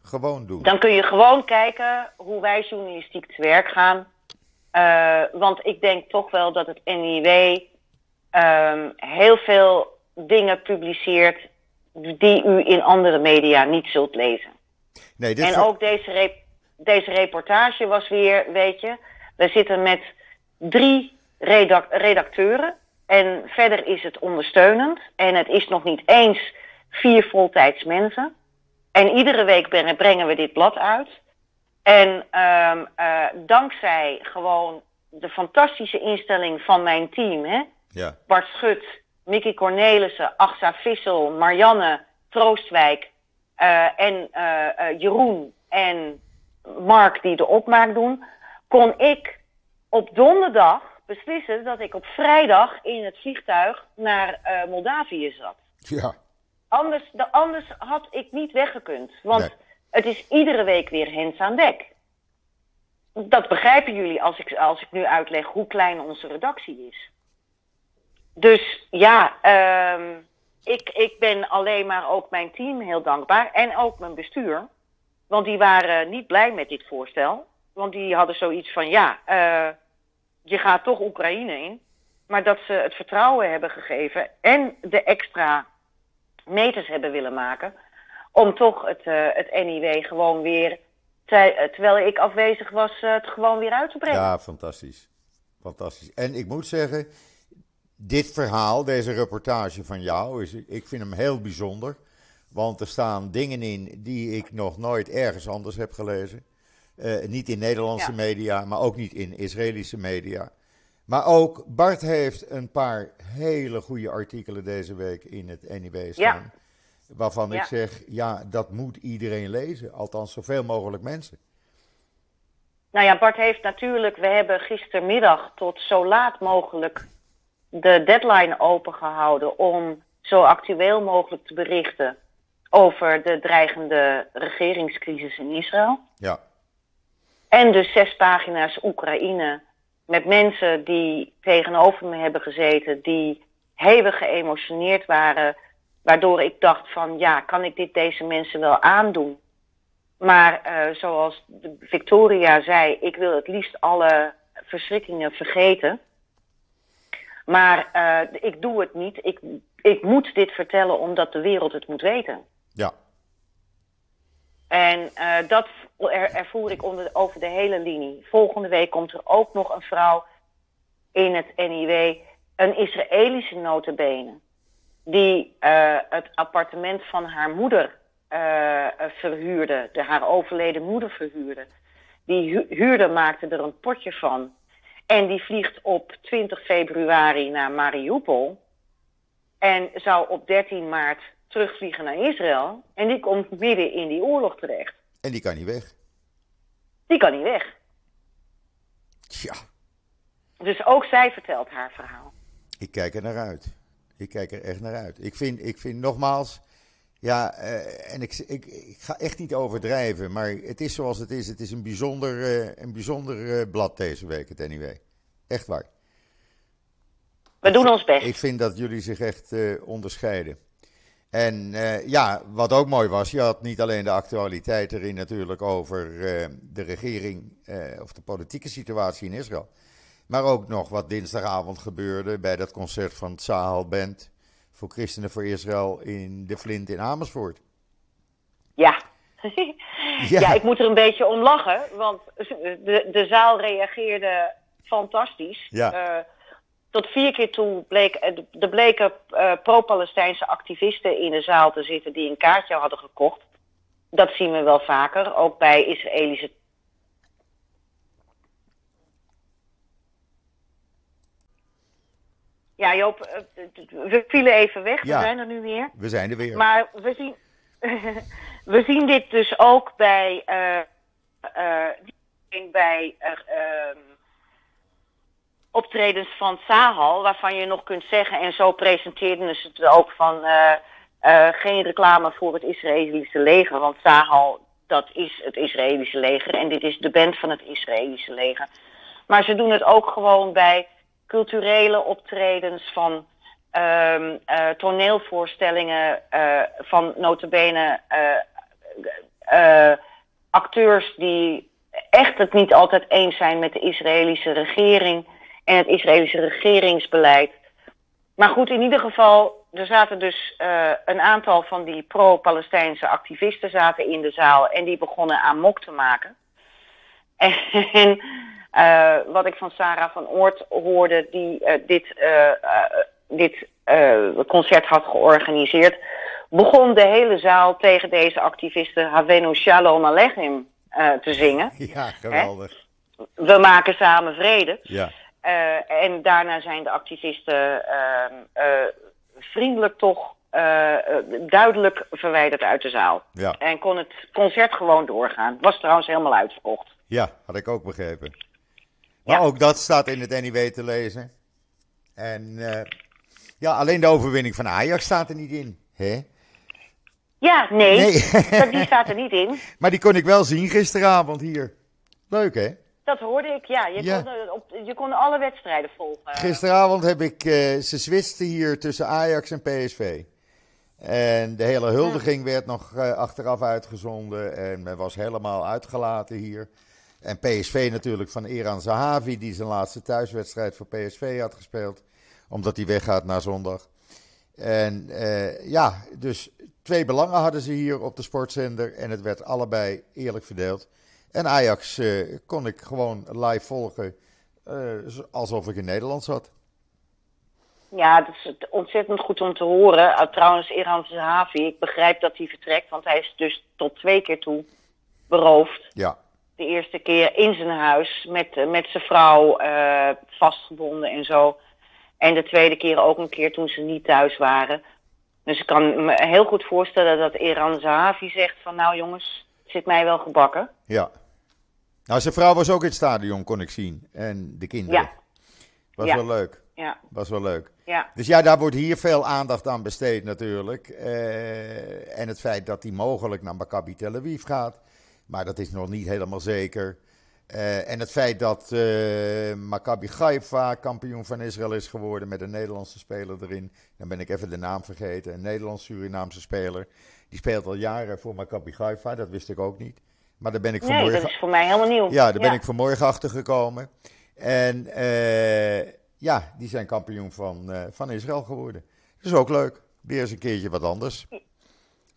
Gewoon doen. Dan kun je gewoon kijken hoe wij journalistiek te werk gaan. Uh, want ik denk toch wel dat het NIW um, heel veel dingen publiceert die u in andere media niet zult lezen. Nee, dit en ook deze, rep deze reportage was weer, weet je, we zitten met drie redac redacteuren en verder is het ondersteunend en het is nog niet eens vier voltijds mensen. En iedere week brengen we dit blad uit. En um, uh, dankzij gewoon de fantastische instelling van mijn team, hè? Ja. Bart Schut, Mickey Cornelissen, Achsa Vissel, Marianne Troostwijk uh, en uh, uh, Jeroen en Mark die de opmaak doen, kon ik op donderdag beslissen dat ik op vrijdag in het vliegtuig naar Moldavië zat. Ja. Anders, de, anders had ik niet weggekund. Want Nee. het is iedere week weer hens aan dek. Dat begrijpen jullie als ik, als ik nu uitleg hoe klein onze redactie is. Dus ja, ehm ik, ik ben alleen maar ook mijn team heel dankbaar. En ook mijn bestuur. Want die waren niet blij met dit voorstel. Want die hadden zoiets van, ja, eh, je gaat toch Oekraïne in. Maar dat ze het vertrouwen hebben gegeven en de extra meters hebben willen maken. Om toch het, uh, het NIW gewoon weer, ter, terwijl ik afwezig was, het gewoon weer uit te brengen. Ja, fantastisch. Fantastisch. En ik moet zeggen, dit verhaal, deze reportage van jou, is, ik vind hem heel bijzonder. Want er staan dingen in die ik nog nooit ergens anders heb gelezen. Uh, niet in Nederlandse Ja. media, maar ook niet in Israëlische media. Maar ook Bart heeft een paar hele goede artikelen deze week in het NIW staan. Waarvan ik zeg, ja, dat moet iedereen lezen. Althans, zoveel mogelijk mensen. Nou ja, Bart heeft natuurlijk, we hebben gistermiddag tot zo laat mogelijk de deadline opengehouden om zo actueel mogelijk te berichten over de dreigende regeringscrisis in Israël. Ja, En dus zes pagina's Oekraïne met mensen die tegenover me hebben gezeten, die hevig geëmotioneerd waren, waardoor ik dacht van ja, kan ik dit deze mensen wel aandoen? Maar uh, zoals Victoria zei, ik wil het liefst alle verschrikkingen vergeten. Maar uh, ik doe het niet. Ik, ik moet dit vertellen omdat de wereld het moet weten. ja, En uh, dat er, ervoer ik onder, over de hele linie. Volgende week komt er ook nog een vrouw in het NIW, een Israëlische notabene, die uh, het appartement van haar moeder verhuurde, de, haar overleden moeder verhuurde. Die hu huurder maakte er een potje van. En die vliegt op 20 februari naar Mariupol. En zou op 13 maart terugvliegen naar Israël. En die komt midden in die oorlog terecht. en die kan niet weg. Die kan niet weg. Tja, Dus ook zij vertelt haar verhaal. ik kijk er naar uit. Ik kijk er echt naar uit. Ik vind, ik vind nogmaals, ja, uh, en ik, ik, ik, ga echt niet overdrijven, maar het is zoals het is. Het is een bijzonder, uh, een bijzonder uh, blad deze week, het NIW. Echt waar. We doen ons best. Ik vind dat jullie zich echt onderscheiden. En ja, wat ook mooi was, je had niet alleen de actualiteit erin natuurlijk over de regering of de politieke situatie in Israël. Maar ook nog wat dinsdagavond gebeurde bij dat concert van het Sahel Band voor Christenen voor Israël in de Flint in Amersfoort. Ja. Ja. ik moet er een beetje om lachen, want de, de zaal reageerde fantastisch. Ja. Eh, tot vier keer toe bleek, eh, er bleken uh, pro-Palestijnse activisten in de zaal te zitten die een kaartje hadden gekocht. Dat zien we wel vaker, ook bij Israëlische. Ja, Joop, we vielen even weg. Ja. We zijn er nu weer. We zijn er weer. Maar we zien, we zien dit dus ook bij, uh, uh, bij uh, optredens van Sahal, waarvan je nog kunt zeggen, en zo presenteerden ze het ook van geen reclame voor het Israëlische leger, want Sahal, dat is het Israëlische leger en dit is de band van het Israëlische leger. Maar ze doen het ook gewoon bij culturele optredens van um, uh, toneelvoorstellingen uh, van notabene uh, acteurs die echt het niet altijd eens zijn met de Israëlische regering en het Israëlische regeringsbeleid. Maar goed, in ieder geval, er zaten dus een aantal van die pro-Palestijnse activisten zaten in de zaal en die begonnen aan mok te maken. En wat ik van Sarah van Oort hoorde, die uh, dit, uh, dit concert had georganiseerd, begon de hele zaal tegen deze activisten Havenu Shalom Aleichem te zingen. Ja, geweldig. Hè? We maken samen vrede. Ja. en daarna zijn de activisten vriendelijk toch duidelijk verwijderd uit de zaal. Ja. En kon het concert gewoon doorgaan. Was trouwens helemaal uitverkocht. Ja, had ik ook begrepen. Maar ja. ook dat staat in het NIW te lezen. En uh, ja, alleen de overwinning van Ajax staat er niet in. Hè? Ja, nee, nee. die staat er niet in. Maar die kon ik wel zien gisteravond hier. Leuk hè? Dat hoorde ik, ja. Je, ja. Kon, op, je kon alle wedstrijden volgen. Gisteravond heb ik, uh, ze switchten hier tussen Ajax en PSV. En de hele huldiging werd nog uh, achteraf uitgezonden. En men was helemaal uitgelaten hier. En PSV natuurlijk van Eran Zahavi, die zijn laatste thuiswedstrijd voor PSV had gespeeld. Omdat hij weggaat naar zondag. En uh, ja, dus twee belangen hadden ze hier op de sportzender. En het werd allebei eerlijk verdeeld. En Ajax uh, kon ik gewoon live volgen, uh, alsof ik in Nederland zat. Ja, dat is ontzettend goed om te horen. trouwens, Eran Zahavi, ik begrijp dat hij vertrekt, want hij is dus tot twee keer toe beroofd. Ja. De eerste keer in zijn huis met, met zijn vrouw uh, vastgebonden en zo. En de tweede keer ook een keer toen ze niet thuis waren. Dus ik kan me heel goed voorstellen dat Eran Zahavi zegt van nou jongens, het zit mij wel gebakken. Ja. Nou, zijn vrouw was ook in het stadion, kon ik zien. En de kinderen. Ja. Was ja. wel leuk. Ja. Was wel leuk. Ja. Dus ja, daar wordt hier veel aandacht aan besteed natuurlijk. Uh, en het feit dat hij mogelijk naar Maccabi Tel Aviv gaat. Maar dat is nog niet helemaal zeker. Uh, en het feit dat uh, Maccabi Haifa kampioen van Israël is geworden met een Nederlandse speler erin. Dan ben ik even de naam vergeten. Een Nederlands-Surinaamse speler. Die speelt al jaren voor Maccabi Haifa. Dat wist ik ook niet. Maar daar ben ik nee, vanmorgen... dat is voor mij helemaal nieuw. Ja, daar ben ik vanmorgen achter gekomen. En uh, ja, die zijn kampioen van, van Israël geworden. Dat is ook leuk. Weer eens een keertje wat anders.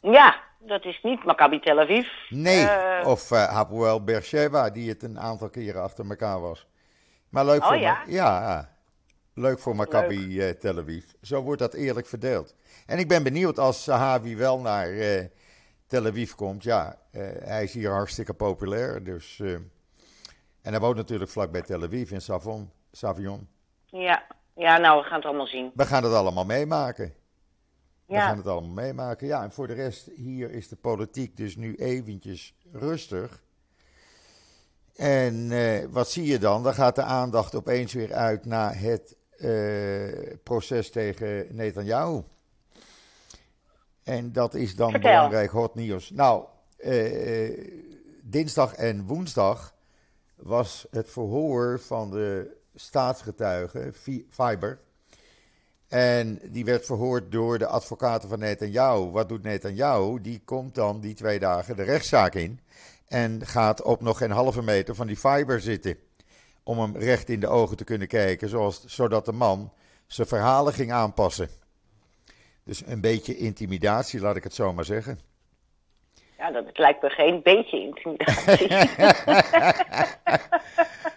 Ja, dat is niet Maccabi Tel Aviv. Nee, uh, of uh, Hapoel Beersheba, die het een aantal keren achter elkaar was. Maar leuk oh, voor ja? ja, leuk voor Maccabi uh, Tel Aviv. Zo wordt dat eerlijk verdeeld. En ik ben benieuwd als Sahavi wel naar Tel Aviv komt. Ja, hij is hier hartstikke populair. Dus, en hij woont natuurlijk vlakbij Tel Aviv in Savon, Savion. Ja. ja, nou, we gaan het allemaal zien. We gaan het allemaal meemaken. We gaan het allemaal meemaken. Ja, en voor de rest, hier is de politiek dus nu eventjes rustig. En eh, wat zie je dan? Dan gaat de aandacht opeens weer uit naar het eh, proces tegen Netanyahu. En dat is dan Vertel. belangrijk hot nieuws. Nou, eh, dinsdag en woensdag was het verhoor van de staatsgetuige Fi- Fiber. En die werd verhoord door de advocaten van Netanyahu. Wat doet Netanyahu? Die komt dan die twee dagen de rechtszaak in. En gaat op nog geen halve meter van die fiber zitten. Om hem recht in de ogen te kunnen kijken. Zoals, zodat de man zijn verhalen ging aanpassen. Dus een beetje intimidatie, laat ik het zo maar zeggen. Ja, dat lijkt me geen beetje intimidatie.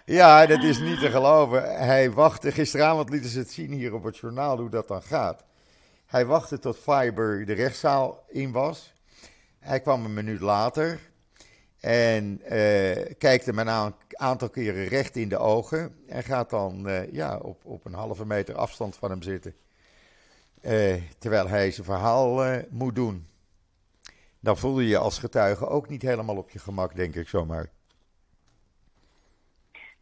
ja, dat is niet te geloven. Hij wachtte, gisteravond lieten ze het zien hier op het journaal hoe dat dan gaat. Hij wachtte tot Fiber de rechtszaal in was. Hij kwam een minuut later en uh, kijkt hem een aantal keren recht in de ogen. En gaat dan uh, ja, op, op een halve meter afstand van hem zitten. Uh, terwijl hij zijn verhaal moet doen. Dan voel je je als getuige ook niet helemaal op je gemak, denk ik zomaar.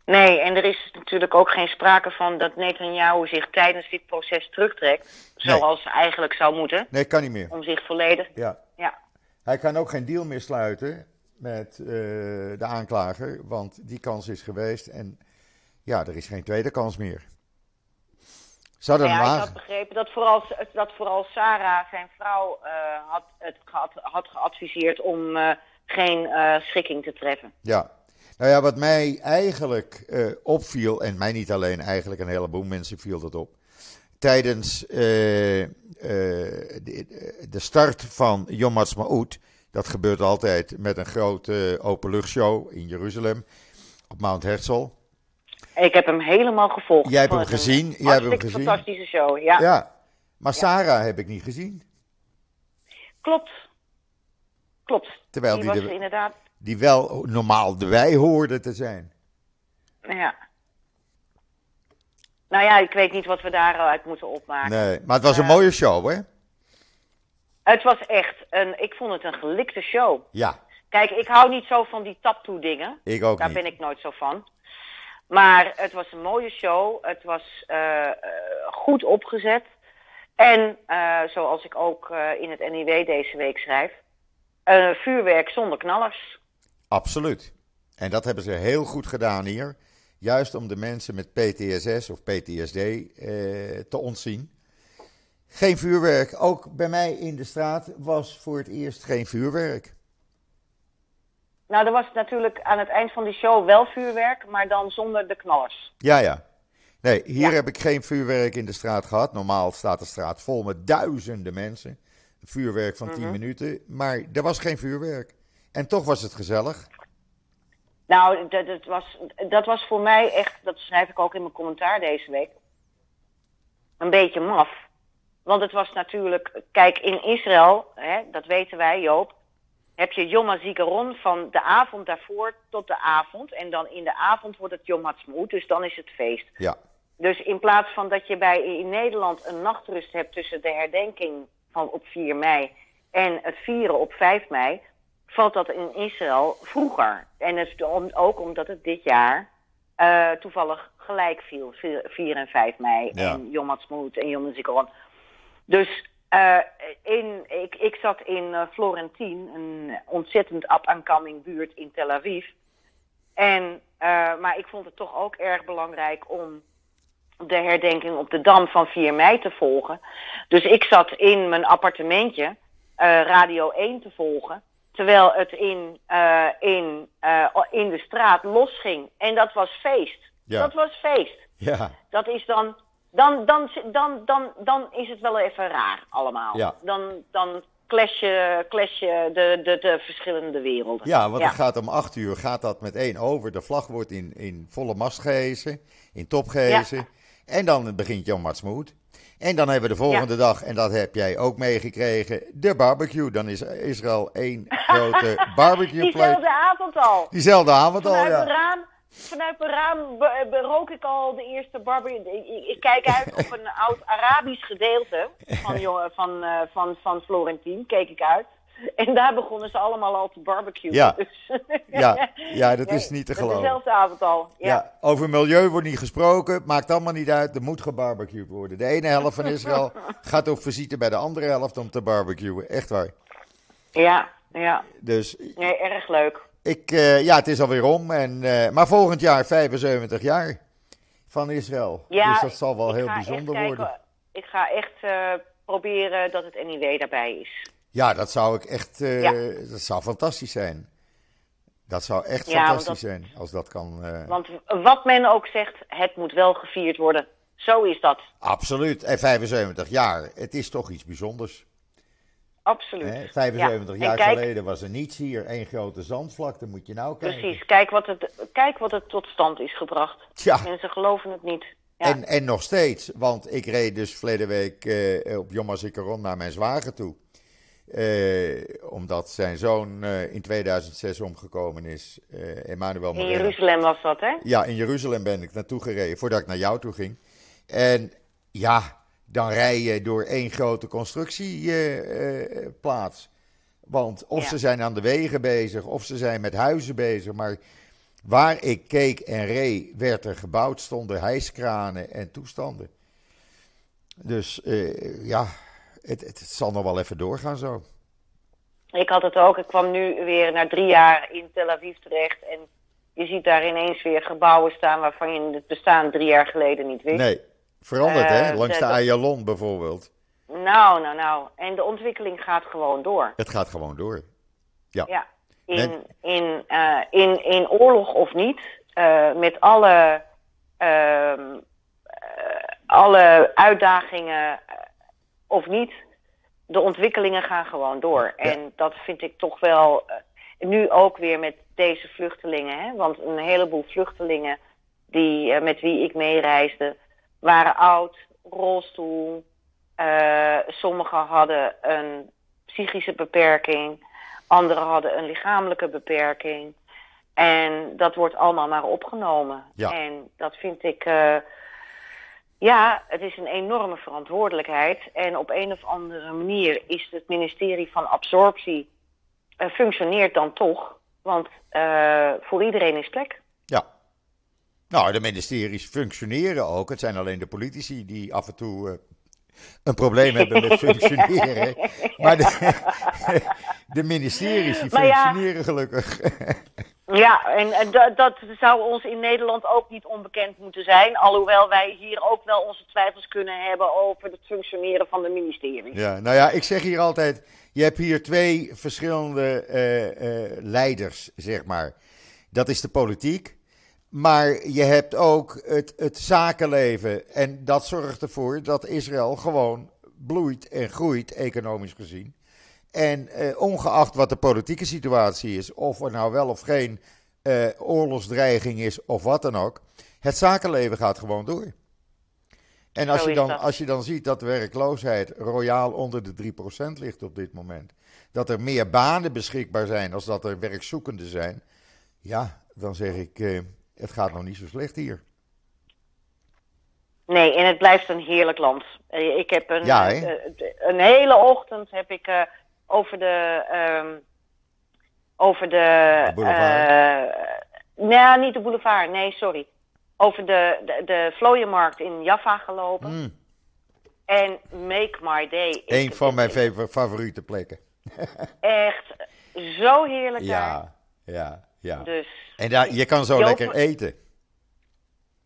Nee, en er is natuurlijk ook geen sprake van dat Netanyahu zich tijdens dit proces terugtrekt. Zoals nee. eigenlijk zou moeten. Nee, kan niet meer. Om zich volledig. Ja. ja. Hij kan ook geen deal meer sluiten met uh, de aanklager, want die kans is geweest en ja, er is geen tweede kans meer. Ja, ik had begrepen dat vooral, dat vooral Sarah, zijn vrouw, uh, had, het had geadviseerd om uh, geen schikking te treffen. Ja, nou ja, wat mij eigenlijk opviel, en mij niet alleen, eigenlijk een heleboel mensen viel dat op. Tijdens de, de, start van Yom Ha'atzmaut dat gebeurt altijd met een grote openluchtshow in Jeruzalem op Mount Herzl. Ik heb hem helemaal gevolgd. Jij hebt hem gezien? Jij hebt hem gezien? fantastische show, ja. Ja, maar Sarah heb ik niet gezien. Klopt. Klopt. Terwijl die, die was inderdaad... Die wel normaal de wij hoorde te zijn. Ja. Nou ja, ik weet niet wat we daaruit moeten opmaken. Nee, maar het was een uh, mooie show, hè? Het was echt een, ik vond het een gelikte show. Ja. Kijk, ik hou niet zo van die taptoe dingen. Ik ook Daar niet. ben ik nooit zo van. Maar het was een mooie show. Het was uh, goed opgezet. En uh, zoals ik ook in het NIW deze week schrijf, vuurwerk zonder knallers. Absoluut. En dat hebben ze heel goed gedaan hier. Juist om de mensen met PTSS of PTSD te ontzien. Geen vuurwerk. Ook bij mij in de straat was voor het eerst geen vuurwerk. Nou, er was natuurlijk aan het eind van die show wel vuurwerk, maar dan zonder de knallers. Ja, ja. Nee, hier ja. heb ik geen vuurwerk in de straat gehad. Normaal staat de straat vol met duizenden mensen. Vuurwerk van 10 mm -hmm. minuten. Maar er was geen vuurwerk. En toch was het gezellig. Nou, dat, dat, was, dat was voor mij echt, dat schrijf ik ook in mijn commentaar deze week, een beetje maf. Want het was natuurlijk, kijk, in Israël, hè, dat weten wij, Joop, heb je Yom HaZikaron van de avond daarvoor tot de avond. En dan in de avond wordt het Yom HaTzmaut, dus dan is het feest. Ja. Dus in plaats van dat je bij, in Nederland een nachtrust hebt tussen de herdenking van op 4 mei en het vieren op 5 mei, valt dat in Israël vroeger. En het is ook omdat het dit jaar uh, toevallig gelijk viel, 4 en 5 mei Ja. en Yom HaTzmaut en Yom HaZikaron. Dus uh, in, ik, zat in uh, Florentien, een ontzettend up-and-coming buurt in Tel Aviv. En, uh, maar ik vond het toch ook erg belangrijk om de herdenking op de Dam van 4 mei te volgen. Dus ik zat in mijn appartementje Radio 1 te volgen. Terwijl het in, in, in de straat losging. En dat was feest. Ja. Dat was feest. Ja. Dat is dan dan, dan, dan, dan, dan is het wel even raar allemaal. Ja. Dan, dan clash je, clash je de, de, de verschillende werelden. Ja, want het gaat om acht uur, gaat dat meteen over. De vlag wordt in, in volle mast gehezen, in top gehezen. Ja. En dan begint Jan Matsmoed. En dan hebben we de volgende dag, en dat heb jij ook meegekregen, de barbecue. Dan is Israël één grote barbecue plate. Diezelfde avond al. Diezelfde avond al, Vanuit ja. het raam vanuit mijn raam rook ik al de eerste barbecue. Ik, ik, kijk uit op een oud Arabisch gedeelte van, van, uh, van, van Florentien. Keek ik uit. En daar begonnen ze allemaal al te barbecuen. Ja, dus, ja, ja dat is niet te geloven. Dezelfde avond al. Ja. ja. over milieu wordt niet gesproken. Maakt allemaal niet uit. Er moet gebarbecued worden. De ene helft van Israël gaat op visite bij de andere helft om te barbecuen. Echt waar. Ja, ja. Dus, nee, erg leuk. Ik, uh, ja, het is alweer om. En, uh, maar volgend jaar 75 jaar van Israël. Ja, dus dat zal wel heel bijzonder worden. Ik ga echt uh, proberen dat het NIW daarbij is. Ja, dat zou ik echt. Ja. Dat zou fantastisch zijn. Dat zou echt Ja, fantastisch zijn als dat kan. Want wat men ook zegt, het moet wel gevierd worden. Zo is dat. Absoluut. En 75 jaar, het is toch iets bijzonders. Absoluut. Hè, 75 Ja. jaar kijk- geleden was er niets hier, één grote zandvlakte, moet je nou kijken. Precies, kijk wat, het, kijk wat het tot stand is gebracht. Tja, Mensen geloven het niet. Ja. en, en nog steeds, want ik reed dus verleden week eh, op Yom HaZikaron naar mijn zwager toe. Eh, omdat zijn zoon eh, in 2006 omgekomen is, eh Emmanuel In Moreno. Jeruzalem was dat, hè? Ja, in Jeruzalem ben ik naartoe gereden, voordat ik naar jou toe ging. En ja, dan rij je door één grote constructieplaats. Want of Ja. ze zijn aan de wegen bezig, of ze zijn met huizen bezig. Maar waar ik keek en reed, werd er gebouwd, stonden hijskranen en toestanden. Dus eh, ja, het, het zal nog wel even doorgaan zo. Ik had het ook. Ik kwam nu weer na drie jaar in Tel Aviv terecht. En je ziet daar ineens weer gebouwen staan waarvan je het bestaan drie jaar geleden niet wist. Nee, veranderd hè, Eh, langs de- de Ayalon bijvoorbeeld. Nou, nou, nou. En de ontwikkeling gaat gewoon door. Het gaat gewoon door. Ja. In, Men- in, eh, in, in oorlog of niet, eh, met alle, ehm, eh, alle uitdagingen of niet, de ontwikkelingen gaan gewoon door. En dat vind ik toch wel, nu ook weer met deze vluchtelingen, hè? want een heleboel vluchtelingen die, met wie ik meereisde, waren oud, rolstoel. eh, sommigen hadden een psychische beperking. Anderen hadden een lichamelijke beperking. En dat wordt allemaal maar opgenomen. Ja. En dat vind ik. eh, ja, het is een enorme verantwoordelijkheid. En op een of andere manier is het ministerie van Absorptie. eh, functioneert dan toch. Want voor iedereen is plek. Ja. Nou, de ministeries functioneren ook. Het zijn alleen de politici die af en toe eh, een probleem hebben met functioneren. Maar de, de ministeries die ja. functioneren gelukkig. Ja, en dat, dat zou ons in Nederland ook niet onbekend moeten zijn. Alhoewel wij hier ook wel onze twijfels kunnen hebben over het functioneren van de ministeries. Ja, nou ja, ik zeg hier altijd: je hebt hier twee verschillende eh, eh, leiders, zeg maar. Dat is de politiek. Maar je hebt ook het, het zakenleven. En dat zorgt ervoor dat Israël gewoon bloeit en groeit, economisch gezien. En eh, ongeacht wat de politieke situatie is, of er nou wel of geen eh, oorlogsdreiging is of wat dan ook, het zakenleven gaat gewoon door. En als je, dan, als je dan ziet dat de werkloosheid royaal onder de 3% ligt op dit moment, dat er meer banen beschikbaar zijn als dat er werkzoekenden zijn, ja, dan zeg ik, eh, het gaat nog niet zo slecht hier. Nee, en het blijft een heerlijk land. Eh, Ik heb een, Ja, eh, eh, een hele ochtend heb ik over de. ehm, over de. De boulevard? nee, niet de boulevard. Nee, sorry. Over de, de, de vlooienmarkt in Jaffa gelopen. Mm, En make my day. een van mijn fa- favoriete plekken. Echt zo heerlijk daar. Ja, ja. Dus En daar, je kan zo Joop- lekker eten.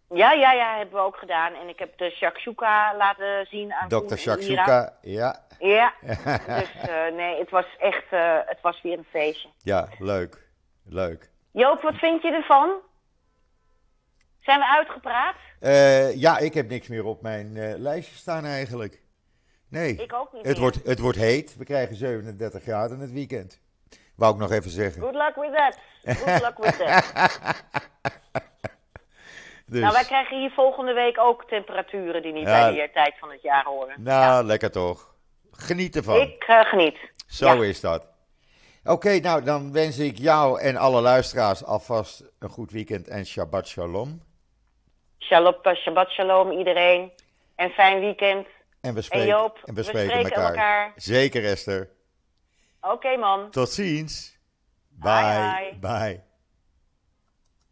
ja, ja, ja, hebben we ook gedaan. En ik heb de shakshuka laten zien aan Dr. Shakshuka, ja. Ja, dus eh, nee, het was echt, eh, het was weer een feestje. Ja, leuk. Leuk. Joop, wat vind je ervan? Zijn we uitgepraat? Eh, ja, ik heb niks meer op mijn lijstje staan eigenlijk. Nee, Ik ook niet het meer. wordt, het wordt heet. We krijgen 37 graden het weekend. Wou ik nog even zeggen. Good luck with that. Good luck with that. Dus, Nou, wij krijgen hier volgende week ook temperaturen die niet Ja. bij die tijd van het jaar horen. nou, lekker toch. Geniet ervan. Ik eh, geniet. Zo ja. is dat. Oké, nou dan wens ik jou en alle luisteraars alvast een goed weekend en Shabbat Shalom. Shalom, Shabbat shalom iedereen. En fijn weekend. En we spreken, Joop, en we spreken elkaar. elkaar. Zeker Esther. Oké man. Tot ziens. Bye, Bye. bye. Bye.